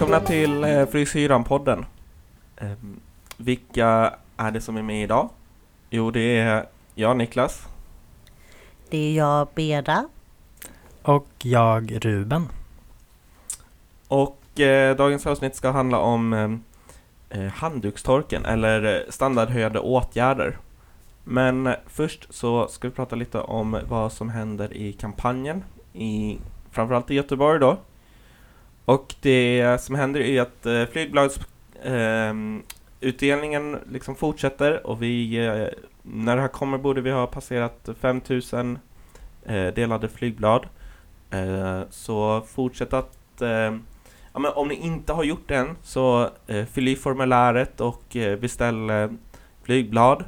Välkomna till eh, Frisyran-podden. Eh, vilka är det som är med idag? Jo, det är jag, Niklas. Det är jag, Beda. Och jag, Ruben. Och eh, dagens avsnitt ska handla om eh, eh handdukstorken, eller standardhöjande åtgärder. Men först så ska vi prata lite om vad som händer i kampanjen, i, framförallt i Göteborg då. Och det som händer är att eh, flygbladsutdelningen ehm, eh, liksom fortsätter och vi, eh, när det här kommer borde vi ha passerat 5000 eh, delade flygblad. Eh, så fortsätt att, eh, ja, men om ni inte har gjort det än så eh, fyll i formuläret och eh, beställ eh, flygblad.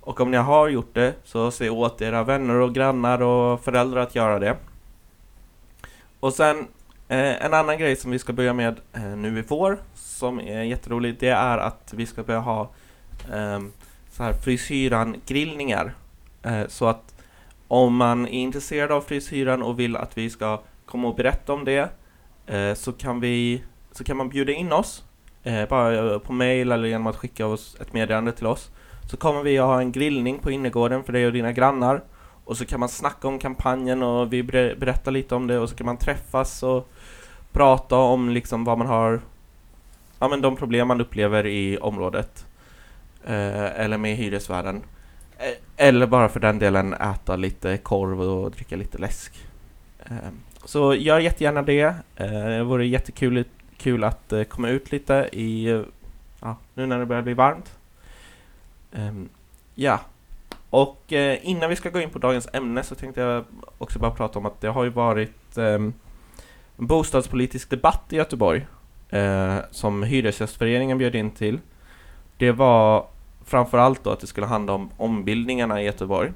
Och om ni har gjort det så se åt era vänner och grannar och föräldrar att göra det. Och sen Eh, en annan grej som vi ska börja med eh, nu i vår, som är jätterolig, det är att vi ska börja ha eh, så här frisyran-grillningar. Eh, så att om man är intresserad av frisyran och vill att vi ska komma och berätta om det, eh, så, kan vi, så kan man bjuda in oss, eh, bara eh, på mail eller genom att skicka oss ett meddelande till oss. Så kommer vi att ha en grillning på innergården för dig och dina grannar. Och så kan man snacka om kampanjen och vi berättar lite om det och så kan man träffas och prata om liksom vad man har, ja men de problem man upplever i området. Eh, eller med hyresvärden. Eh, eller bara för den delen äta lite korv och dricka lite läsk. Eh, så gör jättegärna det. Eh, det vore jättekul kul att eh, komma ut lite i, ja, nu när det börjar bli varmt. Ehm, ja, och eh, innan vi ska gå in på dagens ämne så tänkte jag också bara prata om att det har ju varit eh, en bostadspolitisk debatt i Göteborg eh, som Hyresgästföreningen bjöd in till. Det var framförallt då att det skulle handla om ombildningarna i Göteborg.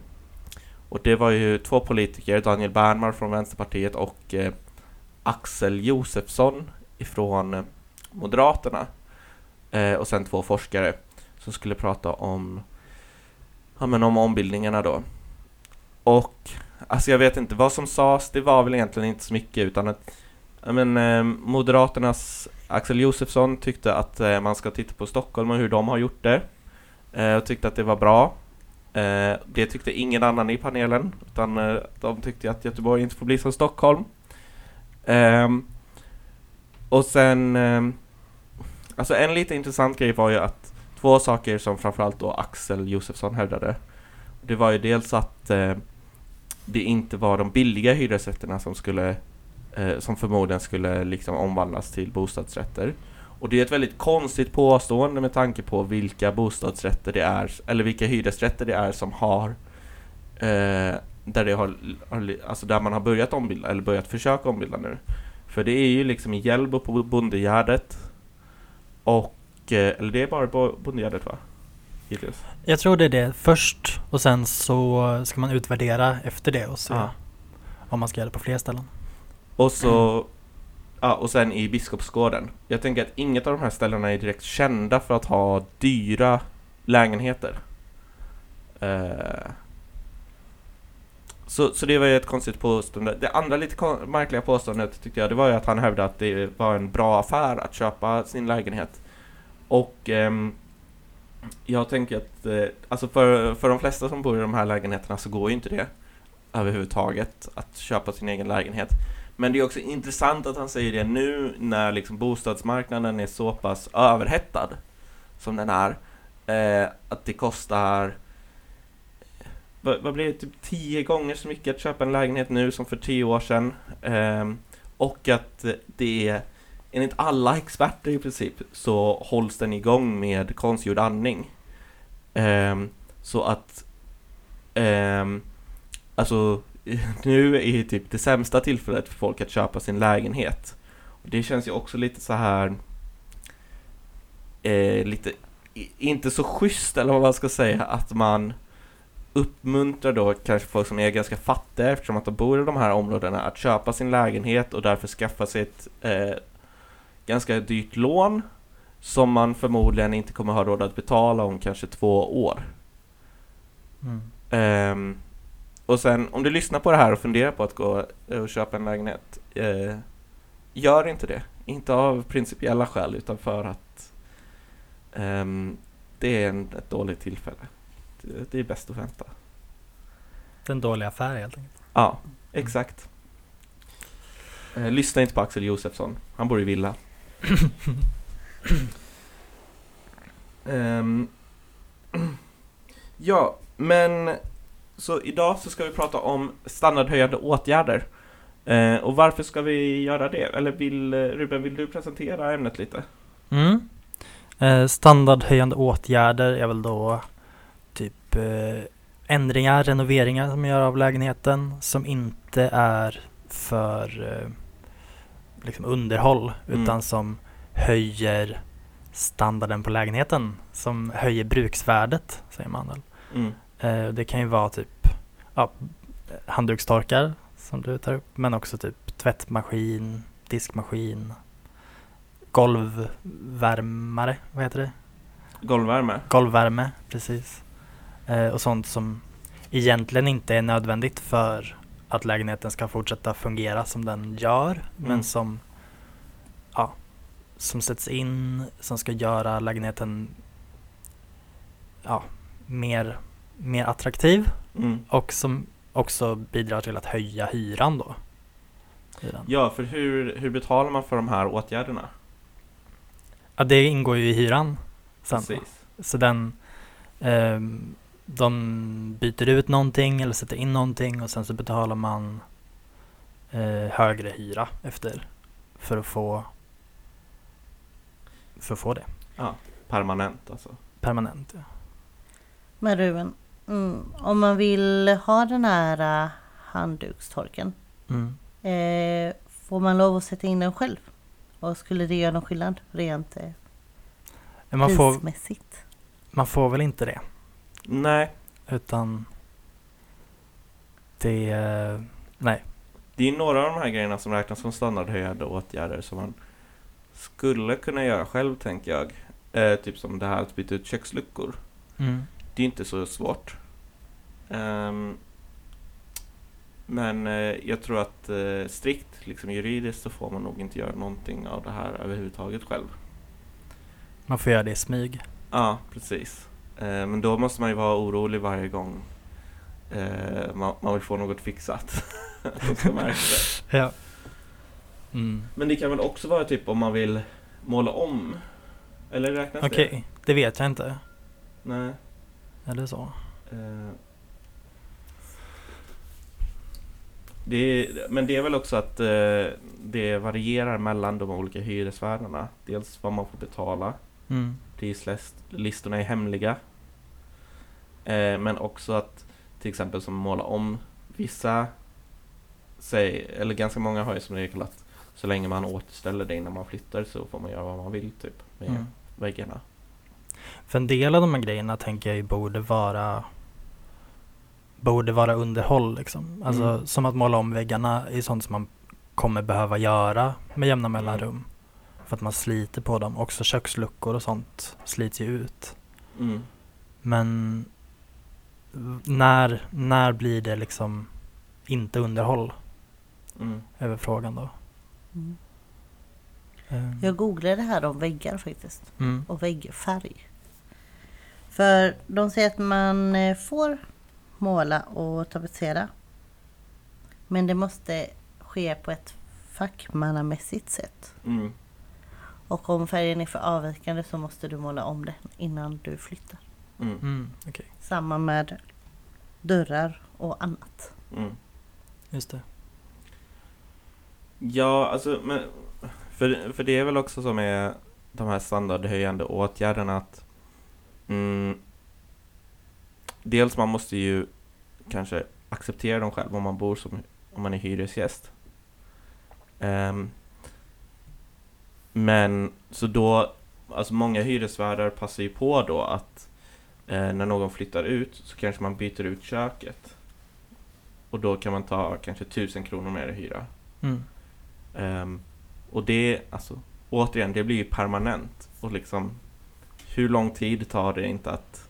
Och det var ju två politiker, Daniel Bernmar från Vänsterpartiet och eh, Axel Josefsson ifrån eh, Moderaterna. Eh, och sen två forskare som skulle prata om, ja, men om ombildningarna då. Och alltså jag vet inte, vad som sades, det var väl egentligen inte så mycket utan att men, eh, Moderaternas Axel Josefsson tyckte att eh, man ska titta på Stockholm och hur de har gjort det. Eh, och tyckte att det var bra. Eh, det tyckte ingen annan i panelen, utan eh, de tyckte att Göteborg inte får bli som Stockholm. Eh, och sen, eh, alltså en lite intressant grej var ju att två saker som framförallt då Axel Josefsson hävdade. Det var ju dels att eh, det inte var de billiga hyresrätterna som skulle eh, som förmodligen skulle liksom omvandlas till bostadsrätter. Och det är ett väldigt konstigt påstående med tanke på vilka bostadsrätter det är, eller vilka hyresrätter det är som har eh, där, det har, alltså där man har börjat ombilda, eller börjat försöka ombilda nu. För det är ju liksom i Hjällbo på Bondegärdet och, eller det är bara Bondegärdet va? Hittills. Jag tror det är det först och sen så ska man utvärdera efter det och se ah. om man ska göra det på fler ställen. Och så, ja, och sen i Biskopsgården. Jag tänker att inget av de här ställena är direkt kända för att ha dyra lägenheter. Uh, så, så det var ju ett konstigt påstående. Det andra lite märkliga påståendet tyckte jag, det var ju att han hävdade att det var en bra affär att köpa sin lägenhet. Och um, jag tänker att, eh, alltså för, för de flesta som bor i de här lägenheterna så går ju inte det överhuvudtaget att köpa sin egen lägenhet. Men det är också intressant att han säger det nu när liksom bostadsmarknaden är så pass överhettad som den är. Eh, att det kostar eh, vad, vad blir det, typ tio gånger så mycket att köpa en lägenhet nu som för tio år sedan. Eh, och att det är, enligt alla experter i princip, så hålls den igång med konstgjord andning. Um, så att, um, alltså nu är ju typ det sämsta tillfället för folk att köpa sin lägenhet. Och det känns ju också lite så här eh, lite, inte så schysst eller vad man ska säga, att man uppmuntrar då kanske folk som är ganska fattiga eftersom att de bor i de här områdena att köpa sin lägenhet och därför skaffa sig ett eh, ganska dyrt lån som man förmodligen inte kommer ha råd att betala om kanske två år. Mm. Ehm, och sen om du lyssnar på det här och funderar på att gå och köpa en lägenhet, eh, gör inte det. Inte av principiella skäl utan för att ehm, det är en, ett dåligt tillfälle. Det, det är bäst att vänta. Det är en dålig affär helt enkelt. Ja, exakt. Eh, lyssna inte på Axel Josefsson, han bor i villa um, ja, men så idag så ska vi prata om standardhöjande åtgärder. Eh, och varför ska vi göra det? Eller vill, Ruben, vill du presentera ämnet lite? Mm. Eh, standardhöjande åtgärder är väl då typ eh, ändringar, renoveringar som man gör av lägenheten som inte är för eh, liksom underhåll Mm. utan som höjer standarden på lägenheten, som höjer bruksvärdet säger man väl. Mm. Eh, det kan ju vara typ ja, handdukstorkar som du tar upp, men också typ tvättmaskin, diskmaskin, golvvärmare, vad heter det? Golvvärme? Golvvärme, precis. Eh, och sånt som egentligen inte är nödvändigt för att lägenheten ska fortsätta fungera som den gör, men Mm. som ja, som sätts in, som ska göra lägenheten ja, mer, mer attraktiv Mm. och som också bidrar till att höja hyran då. Hyran. Ja, för hur, hur betalar man för de här åtgärderna? Ja, det ingår ju i hyran sen. Precis. Så den, ehm, de byter ut någonting eller sätter in någonting och sen så betalar man eh, högre hyra efter för att få för att få det Permanent alltså. permanent. Ja. Men Ruben, mm, om man vill ha den här uh, handdukstorken, Mm. eh, får man lov att sätta in den själv? Och skulle det göra någon skillnad rent eh, Man, får, prismässigt? man får väl inte det Nej, utan det, eh, nej. Det är några av de här grejerna som räknas som standardhöjande åtgärder som man skulle kunna göra själv, tänker jag. Eh, typ som det här att byta ut köksluckor. Mm. Det är inte så svårt. Ehm, men eh, jag tror att eh, strikt liksom juridiskt så får man nog inte göra någonting av det här överhuvudtaget själv. Man får göra det i smyg. Ja, precis. Eh, men då måste man ju vara orolig varje gång eh, man, man vill få något fixat. Ja. Mm. Men det kan väl också vara typ om man vill måla om? Eller räknas Okej, det? det vet jag inte. Nej. Är det så? Eh. Det är, men det är väl också att eh, det varierar mellan de olika hyresvärdarna. Dels vad man får betala. Mm. Prislistorna är hemliga. Eh, men också att till exempel som måla om vissa säg, eller ganska många har ju som regel att så länge man återställer det innan man flyttar så får man göra vad man vill typ med Mm. väggarna. För en del av de här grejerna tänker jag ju borde vara borde vara underhåll liksom. Alltså Mm. som att måla om väggarna är sånt som man kommer behöva göra med jämna Mm. mellanrum. För att man sliter på dem. Också köksluckor och sånt slits ju ut. Mm. Men när, när blir det liksom inte underhåll? Mm. Över frågan då. Mm. Ehm, Jag googlade här om väggar faktiskt. mm. Och väggfärg. För de säger att man eh, får måla och tapetsera. Men det måste ske på ett fackmannamässigt sätt. Mm. Och om färgen är för avvikande så måste du måla om den innan du flyttar. Mm. Mm. Okej, Samma med dörrar och annat. Mm. just det. Ja, alltså, men, för, för det är väl också som är de här standardhöjande åtgärderna att mm, dels man måste ju kanske acceptera dem själv om man bor som om man är hyresgäst. Ehm, men så då alltså många hyresvärdar passar ju på då att när någon flyttar ut så kanske man byter ut köket. Och då kan man ta kanske tusen kronor mer i hyra. Mm. Ehm, och det, alltså återigen, det blir ju permanent. Och liksom, hur lång tid tar det inte att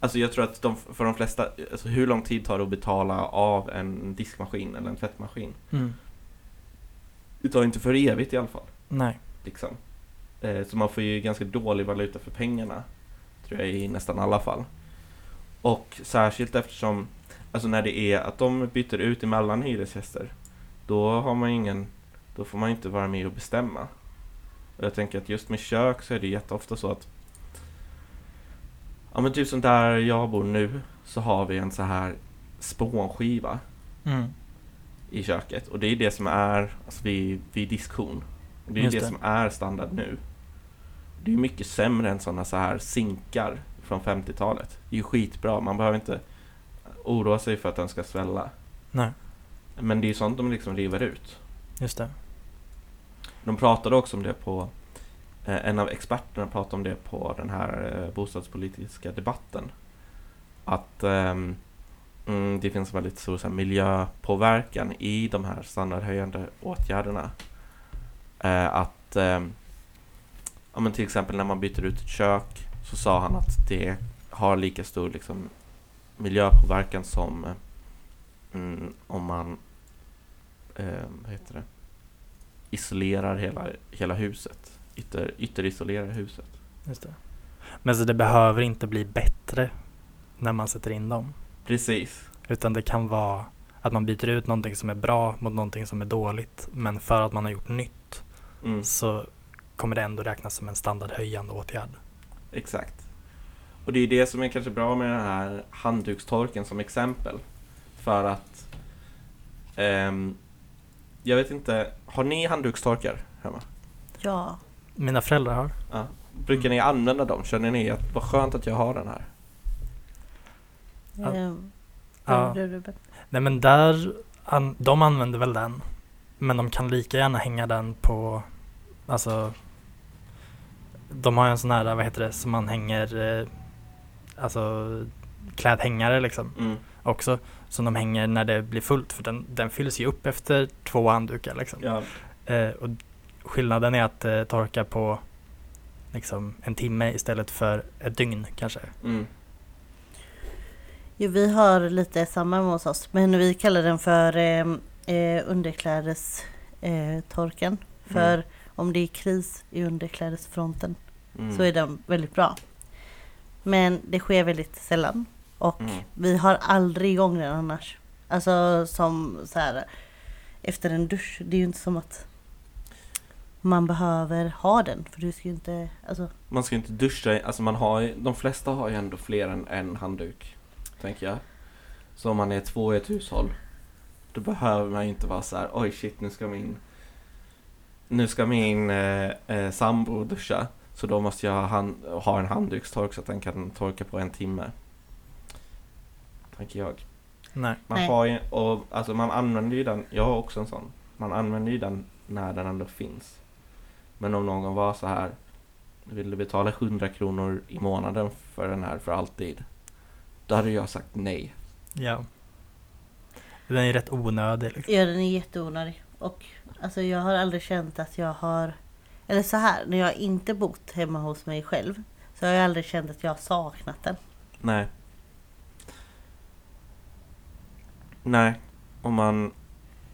Alltså jag tror att de, för de flesta, alltså hur lång tid tar det att betala av en diskmaskin eller en tvättmaskin? Mm. Det tar inte för evigt i alla fall. Nej. Liksom. Eh, så man får ju ganska dålig valuta för pengarna. Tror jag i nästan alla fall. Och särskilt eftersom, alltså när det är att de byter ut emellan hyresgäster. Då har man ingen, då får man inte vara med och bestämma. Och jag tänker att just med kök så är det jätteofta så att Ja men typ som där jag bor nu så har vi en så här spånskiva Mm. i köket och det är det som är alltså vid, vid diskhon. Det är Just det, det. som är standard nu. Det är mycket sämre än sådana så här sinkar från 50-talet. Det är ju skitbra, man behöver inte oroa sig för att den ska svälla. Nej, Men det är ju sånt de liksom river ut. just det. De pratade också om det på eh, En av experterna pratade om det på den här eh, bostadspolitiska debatten. Att mm, det finns väldigt stor så här, miljöpåverkan i de här standardhöjande åtgärderna. Eh, att ehm, ja, men till exempel när man byter ut ett kök så sa han att det har lika stor liksom, miljöpåverkan som mm, om man eh, heter det? isolerar hela, hela huset. Ytter, ytterisolerar huset. Just det. Men så det behöver inte bli bättre när man sätter in dem. Precis. Utan det kan vara att man byter ut någonting som är bra mot någonting som är dåligt. Men för att man har gjort nytt Mm, så kommer det ändå räknas som en standardhöjande åtgärd. exakt. Och det är det som är kanske bra med den här handdukstorken som exempel. För att ehm, jag vet inte, har ni handdukstorkar hemma? Ja. Mina föräldrar har. Ja. Brukar ni använda dem? Känner ni att vad skönt att jag har den här? Ja. Ja. Nej men där, an, de använder väl den. Men de kan lika gärna hänga den på, alltså de har en sån här, vad heter det, som man hänger, eh, alltså klädhängare liksom Mm. också. Som de hänger när det blir fullt för den, den fylls ju upp efter två handdukar liksom. Ja. Eh, och skillnaden är att det torkar på liksom en timme istället för ett dygn kanske. Mm. Jo, vi har lite samma med hos oss, men vi kallar den för eh, eh, underklädestorken. Eh, torken. för Mm. om det är kris i underklädesfronten Mm. så är den väldigt bra. Men det sker väldigt sällan och Mm. vi har aldrig igång den annars. Alltså som så här efter en dusch. Det är ju inte som att man behöver ha den för du ska ju inte, alltså Man ska inte duscha, alltså man har ju, de flesta har ju ändå fler än en handduk. Tänker jag. Så om man är två i ett hushåll. Då behöver man ju inte vara så här: oj shit nu ska min Nu ska min eh, eh, sambo duscha. Så då måste jag ha, ha en handdukstork så att den kan torka på en timme. Tänker jag. Nej. Man Nej. har ju, och alltså man använder ju den, jag har också en sån. Man använder ju den när den ändå finns. Men om någon var så här vill du betala 100 kronor i månaden för den här för alltid? Då hade jag sagt nej. Ja. Den är rätt onödig liksom. ja den är jätteonödig. Och alltså jag har aldrig känt att jag har, eller så här, när jag inte bott hemma hos mig själv så har jag aldrig känt att jag har saknat den. Nej. Nej. Om man,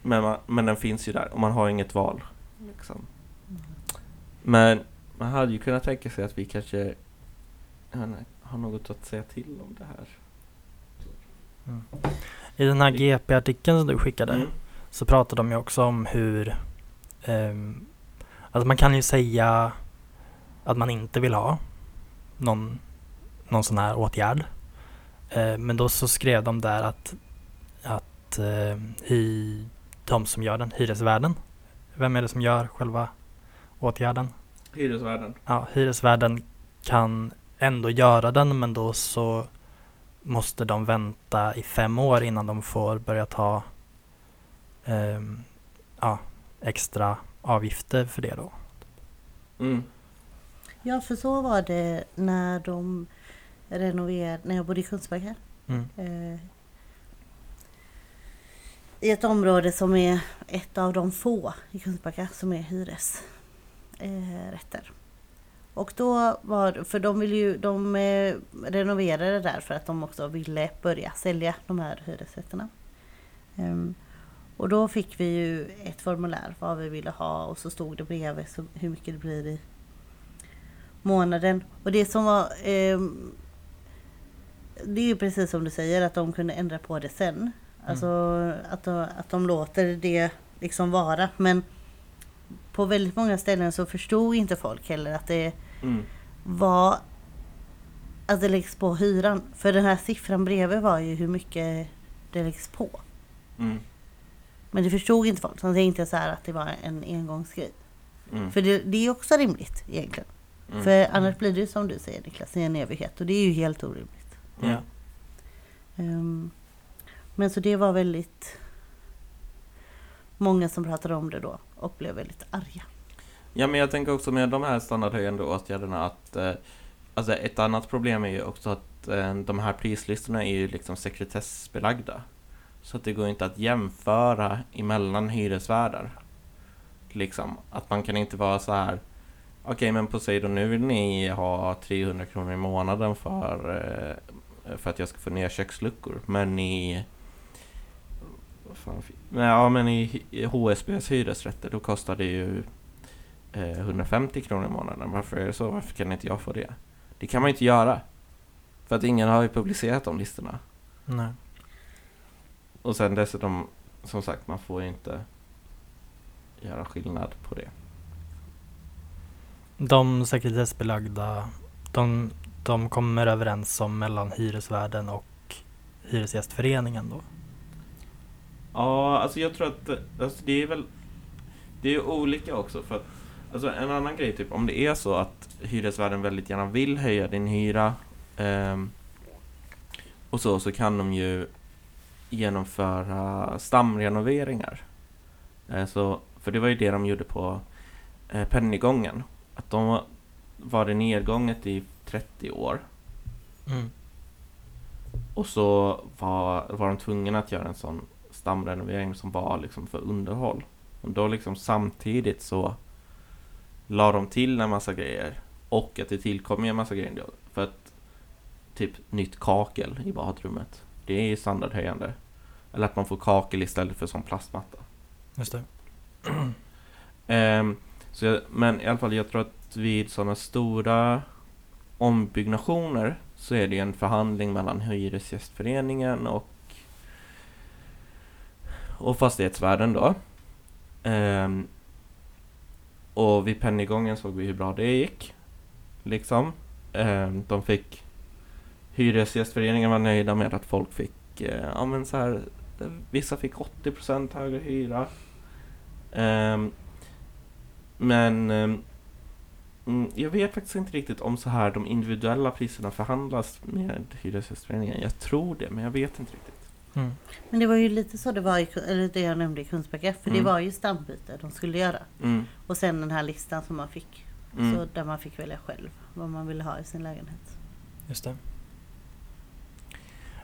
men, man, men den finns ju där och man har inget val. Liksom. Men man hade ju kunnat tänka sig att vi kanske inte, har något att säga till om det här. I den här GP-artikeln som du skickade Mm. så pratar de ju också om hur ehm, Alltså man kan ju säga att man inte vill ha någon, någon sån här åtgärd. Eh, men då så skrev de där att, att eh, hy, de som gör den, hyresvärden, vem är det som gör själva åtgärden? Hyresvärden. Ja, hyresvärden kan ändå göra den men då så måste de vänta i fem år innan de får börja ta ehm, ja, extra avgifter för det då. Mm. Ja, för så var det när de renoverade, när jag bodde i Kungsbacka. Mm. Eh, I ett område som är ett av de få i Kungsbacka som är hyresrätter. Eh, och då var, för de ville ju, de eh, renoverade där för att de också ville börja sälja de här hyresrätterna. Ehm, och då fick vi ju ett formulär vad vi ville ha och så stod det bredvid så hur mycket det blir i månaden. Och det som var ehm, det är ju precis som du säger att de kunde ändra på det sen. Alltså att, de, att de låter det liksom vara. Men på väldigt många ställen så förstod inte folk heller att det Mm. var att det läggs på hyran. För den här siffran bredvid var ju hur mycket det läggs på. Mm. Men det förstod inte folk. De tänkte så här att det var en engångsgrej. Mm. För det, det är också rimligt egentligen. Mm. För annars blir det som du säger Niklas, i en evighet. Och det är ju helt orimligt. Mm. Ehm, men så det var väldigt många som pratade om det då och blev väldigt arga. Ja, men jag tänker också med de här standardhöjande åtgärderna att eh, alltså ett annat problem är ju också att eh, de här prislistorna är ju liksom sekretessbelagda. Så att det går inte att jämföra emellan hyresvärdar. Liksom, att man kan inte vara så här Okej, men Poseidon, nu vill ni ha 300 kronor i månaden för, eh, för att jag ska få nya köksluckor. Men i... Fan, ja, men i, HSBs hyresrätter, då kostar det ju eh, 150 kronor i månaden. Varför är det så? Varför kan inte jag få det? Det kan man ju inte göra. För att ingen har ju publicerat de listorna. Nej. Och sen dessutom, som sagt, man får ju inte göra skillnad på det. De sekretessbelagda, de, de kommer överens om mellan hyresvärden och Hyresgästföreningen då? Ja, alltså jag tror att alltså det är väl Det är olika också för att Alltså en annan grej typ om det är så att hyresvärden väldigt gärna vill höja din hyra ehm, och så, så kan de ju genomföra stamrenoveringar. Eh, så, för det var ju det de gjorde på eh, Pennygången. Att de var- det nedgånget i 30 år Mm. och så var, var de tvungna att göra en sån stamrenovering som var liksom för underhåll. Och då liksom samtidigt så la de till en massa grejer. Och att det tillkom en massa grejer. För att typ nytt kakel i badrummet. Det är ju standardhöjande. Eller att man får kakel istället för sån plastmatta. Just det. Ehm, så jag, men i alla fall, jag tror att vid sådana stora ombyggnationer så är det en förhandling mellan Hyresgästföreningen och, och fastighetsvärden då. Ehm, och vid Pennygången såg vi hur bra det gick. Liksom. Ehm, de fick Hyresgästföreningen var nöjda med att folk fick, eh, ja men så här, eh, vissa fick 80% högre hyra. Ehm, men ehm, mm, jag vet faktiskt inte riktigt om så här de individuella priserna förhandlas med Hyresgästföreningen. Jag tror det, men jag vet inte riktigt. Mm. Men det var ju lite så det var i, eller det jag nämnde i Kungsbacka. För det Mm. var ju stambyte de skulle göra. Mm, Och sen den här listan som man fick. mm, Så där man fick välja själv vad man ville ha i sin lägenhet. Just det.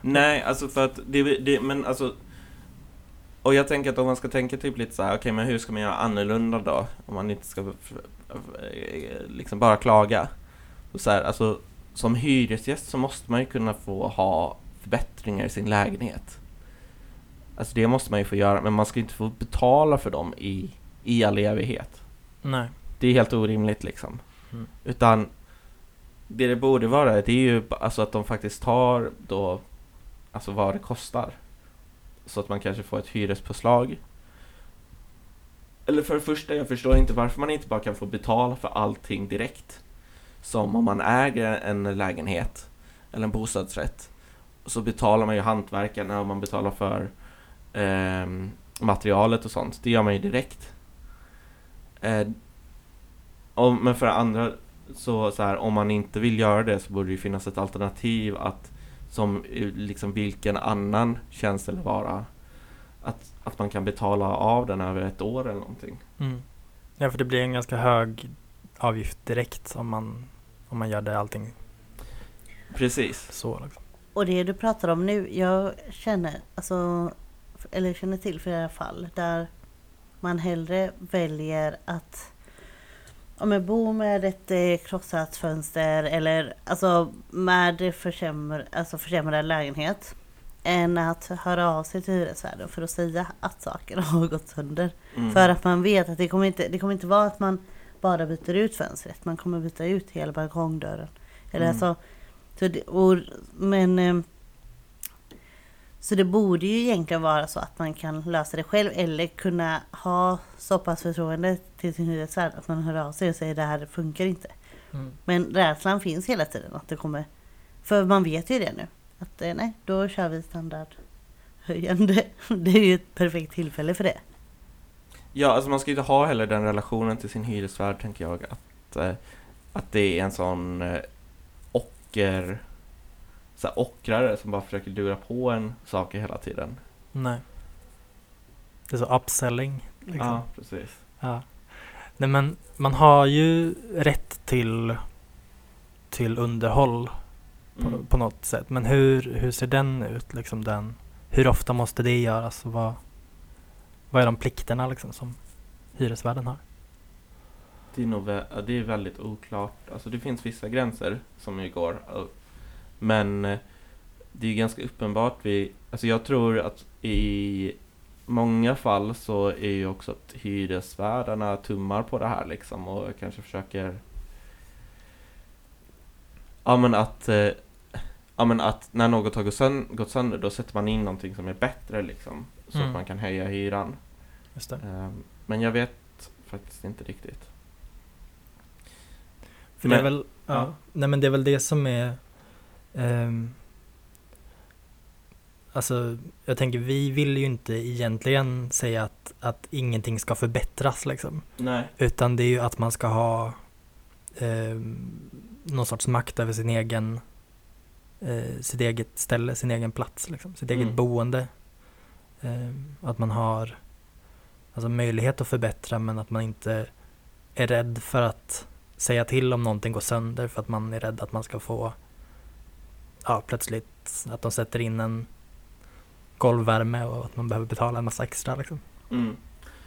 Nej, alltså för att det, det, men alltså Och jag tänker att om man ska tänka typ lite så här, okej men hur ska man göra annorlunda då? Om man inte ska f- liksom bara klaga. Och så här, alltså som hyresgäst så måste man ju kunna få ha förbättringar i sin lägenhet. Alltså det måste man ju få göra, men man ska inte få betala för dem i, i all evighet. Nej. Det är helt orimligt liksom. Mm. Utan det det borde vara det är ju alltså att de faktiskt tar då alltså vad det kostar. Så att man kanske får ett hyrespåslag. Eller för det första, jag förstår inte varför man inte bara kan få betala för allting direkt. Som om man äger en lägenhet eller en bostadsrätt. Så betalar man ju hantverkarna och man betalar för eh, materialet och sånt. Det gör man ju direkt. Eh, och, men för det andra så, så här, om man inte vill göra det så borde det ju finnas ett alternativ att som liksom vilken annan tjänst eller vara att, att man kan betala av den över ett år eller någonting. Mm. Ja, för det blir en ganska hög avgift direkt om man, om man gör det allting Precis. så. Liksom. Och det du pratar om nu, jag känner, alltså, eller känner till flera fall där man hellre väljer att om jag bor med ett eh, krossat fönster eller alltså med försämr, alltså försämrad lägenhet än att höra av sig till hyresvärden för att säga att saker har gått sönder. Mm. För att man vet att det kommer inte, det kommer inte vara att man bara byter ut fönstret. Man kommer byta ut hela balkongdörren. Eller Mm. alltså, så det, och, men eh, så det borde ju egentligen vara så att man kan lösa det själv eller kunna ha så pass förtroende till sin hyresvärd att man hör av sig och säger det här funkar inte. Men rädslan finns hela tiden att det kommer. För man vet ju det nu. Att eh, nej, då kör vi standardhöjande. Det är ju ett perfekt tillfälle för det. Ja, alltså man ska ju inte ha heller den relationen till sin hyresvärd, tänker jag. Att, eh, att det är en sån eh, ocker... Så här, ockrare som bara försöker lura på en saker hela tiden. Nej. Det är så upselling. Liksom. Ja, precis. Ja. Nej men man har ju rätt till, till underhåll på, Mm. på något sätt. Men hur, hur ser den ut? Liksom den, hur ofta måste det göras? Och vad, vad är de plikterna liksom som hyresvärden har? Det är, nog, det är väldigt oklart. Alltså det finns vissa gränser som ju går. Men eh, det är ju ganska uppenbart vi... Alltså jag tror att i många fall så är ju också att hyresvärdarna tummar på det här liksom och kanske försöker... Ja men att... eh, Ja men att när något har gått sönder, gått sönder då sätter man in någonting som är bättre liksom. Så Mm. att man kan höja hyran. Ehm, Men jag vet faktiskt inte riktigt. För det är Men- väl, ja. ja. Nej men det är väl det som är ehm, Alltså jag tänker vi vill ju inte egentligen säga att, att ingenting ska förbättras liksom. Nej. Utan det är ju att man ska ha ehm, någon sorts makt över sin egen eh, sitt eget ställe, sin egen plats, liksom, sitt eget Mm. boende. Ehm, att man har alltså, möjlighet att förbättra men att man inte är rädd för att säga till om någonting går sönder för att man är rädd att man ska få ja, plötsligt att de sätter in en golvvärme och att man behöver betala en massa extra liksom. Mm.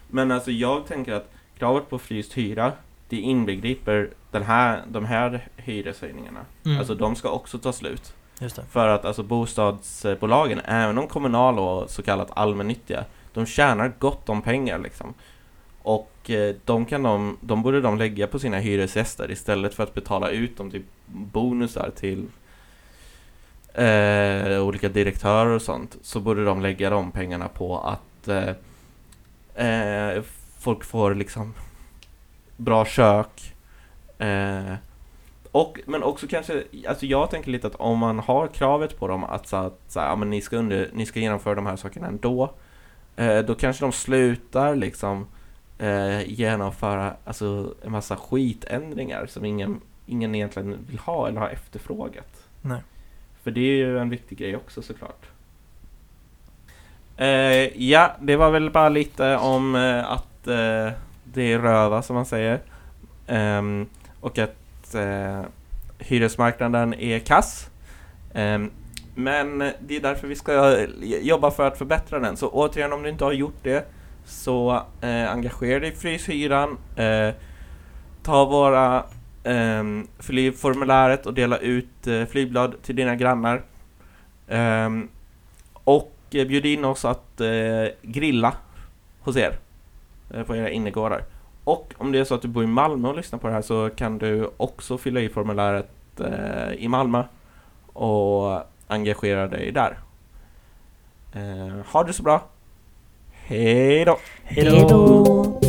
Men alltså jag tänker att kravet på fryst hyra det inbegriper den här, de här hyreshöjningarna. Mm. Alltså de ska också ta slut. Just det. För att alltså bostadsbolagen, även de kommunala och så kallat allmännyttiga, de tjänar gott om pengar liksom. Och eh, de, kan de, de borde de lägga på sina hyresgäster istället för att betala ut dem till bonusar till eh, olika direktörer och sånt. Så borde de lägga de pengarna på att eh, eh, folk får liksom bra kök. Eh, och, men också kanske, alltså jag tänker lite att om man har kravet på dem att, så att så här, ja, men ni, ska under, ni ska genomföra de här sakerna ändå. Eh, då kanske de slutar liksom eh, genomföra alltså, en massa skitändringar som ingen, ingen egentligen vill ha eller har efterfrågat. Nej. För det är ju en viktig grej också såklart. Eh, ja, det var väl bara lite om eh, att eh, det är röva som man säger. Ehm, och att eh, hyresmarknaden är kass. Ehm, men det är därför vi ska jobba för att förbättra den. Så återigen, om du inte har gjort det så eh, engagera dig i Fryshyran. Eh, ta våra Um, fyll i formuläret och dela ut eh, flygblad till dina grannar. Ehm, och uh, bjud in oss att eh, grilla hos er på era innergårdar. Och om det är så att du bor i Malmö och lyssnar på det här så kan du också fylla i formuläret i Malmö och engagera dig där. Eh, ha det så bra! Hej då! Hej då!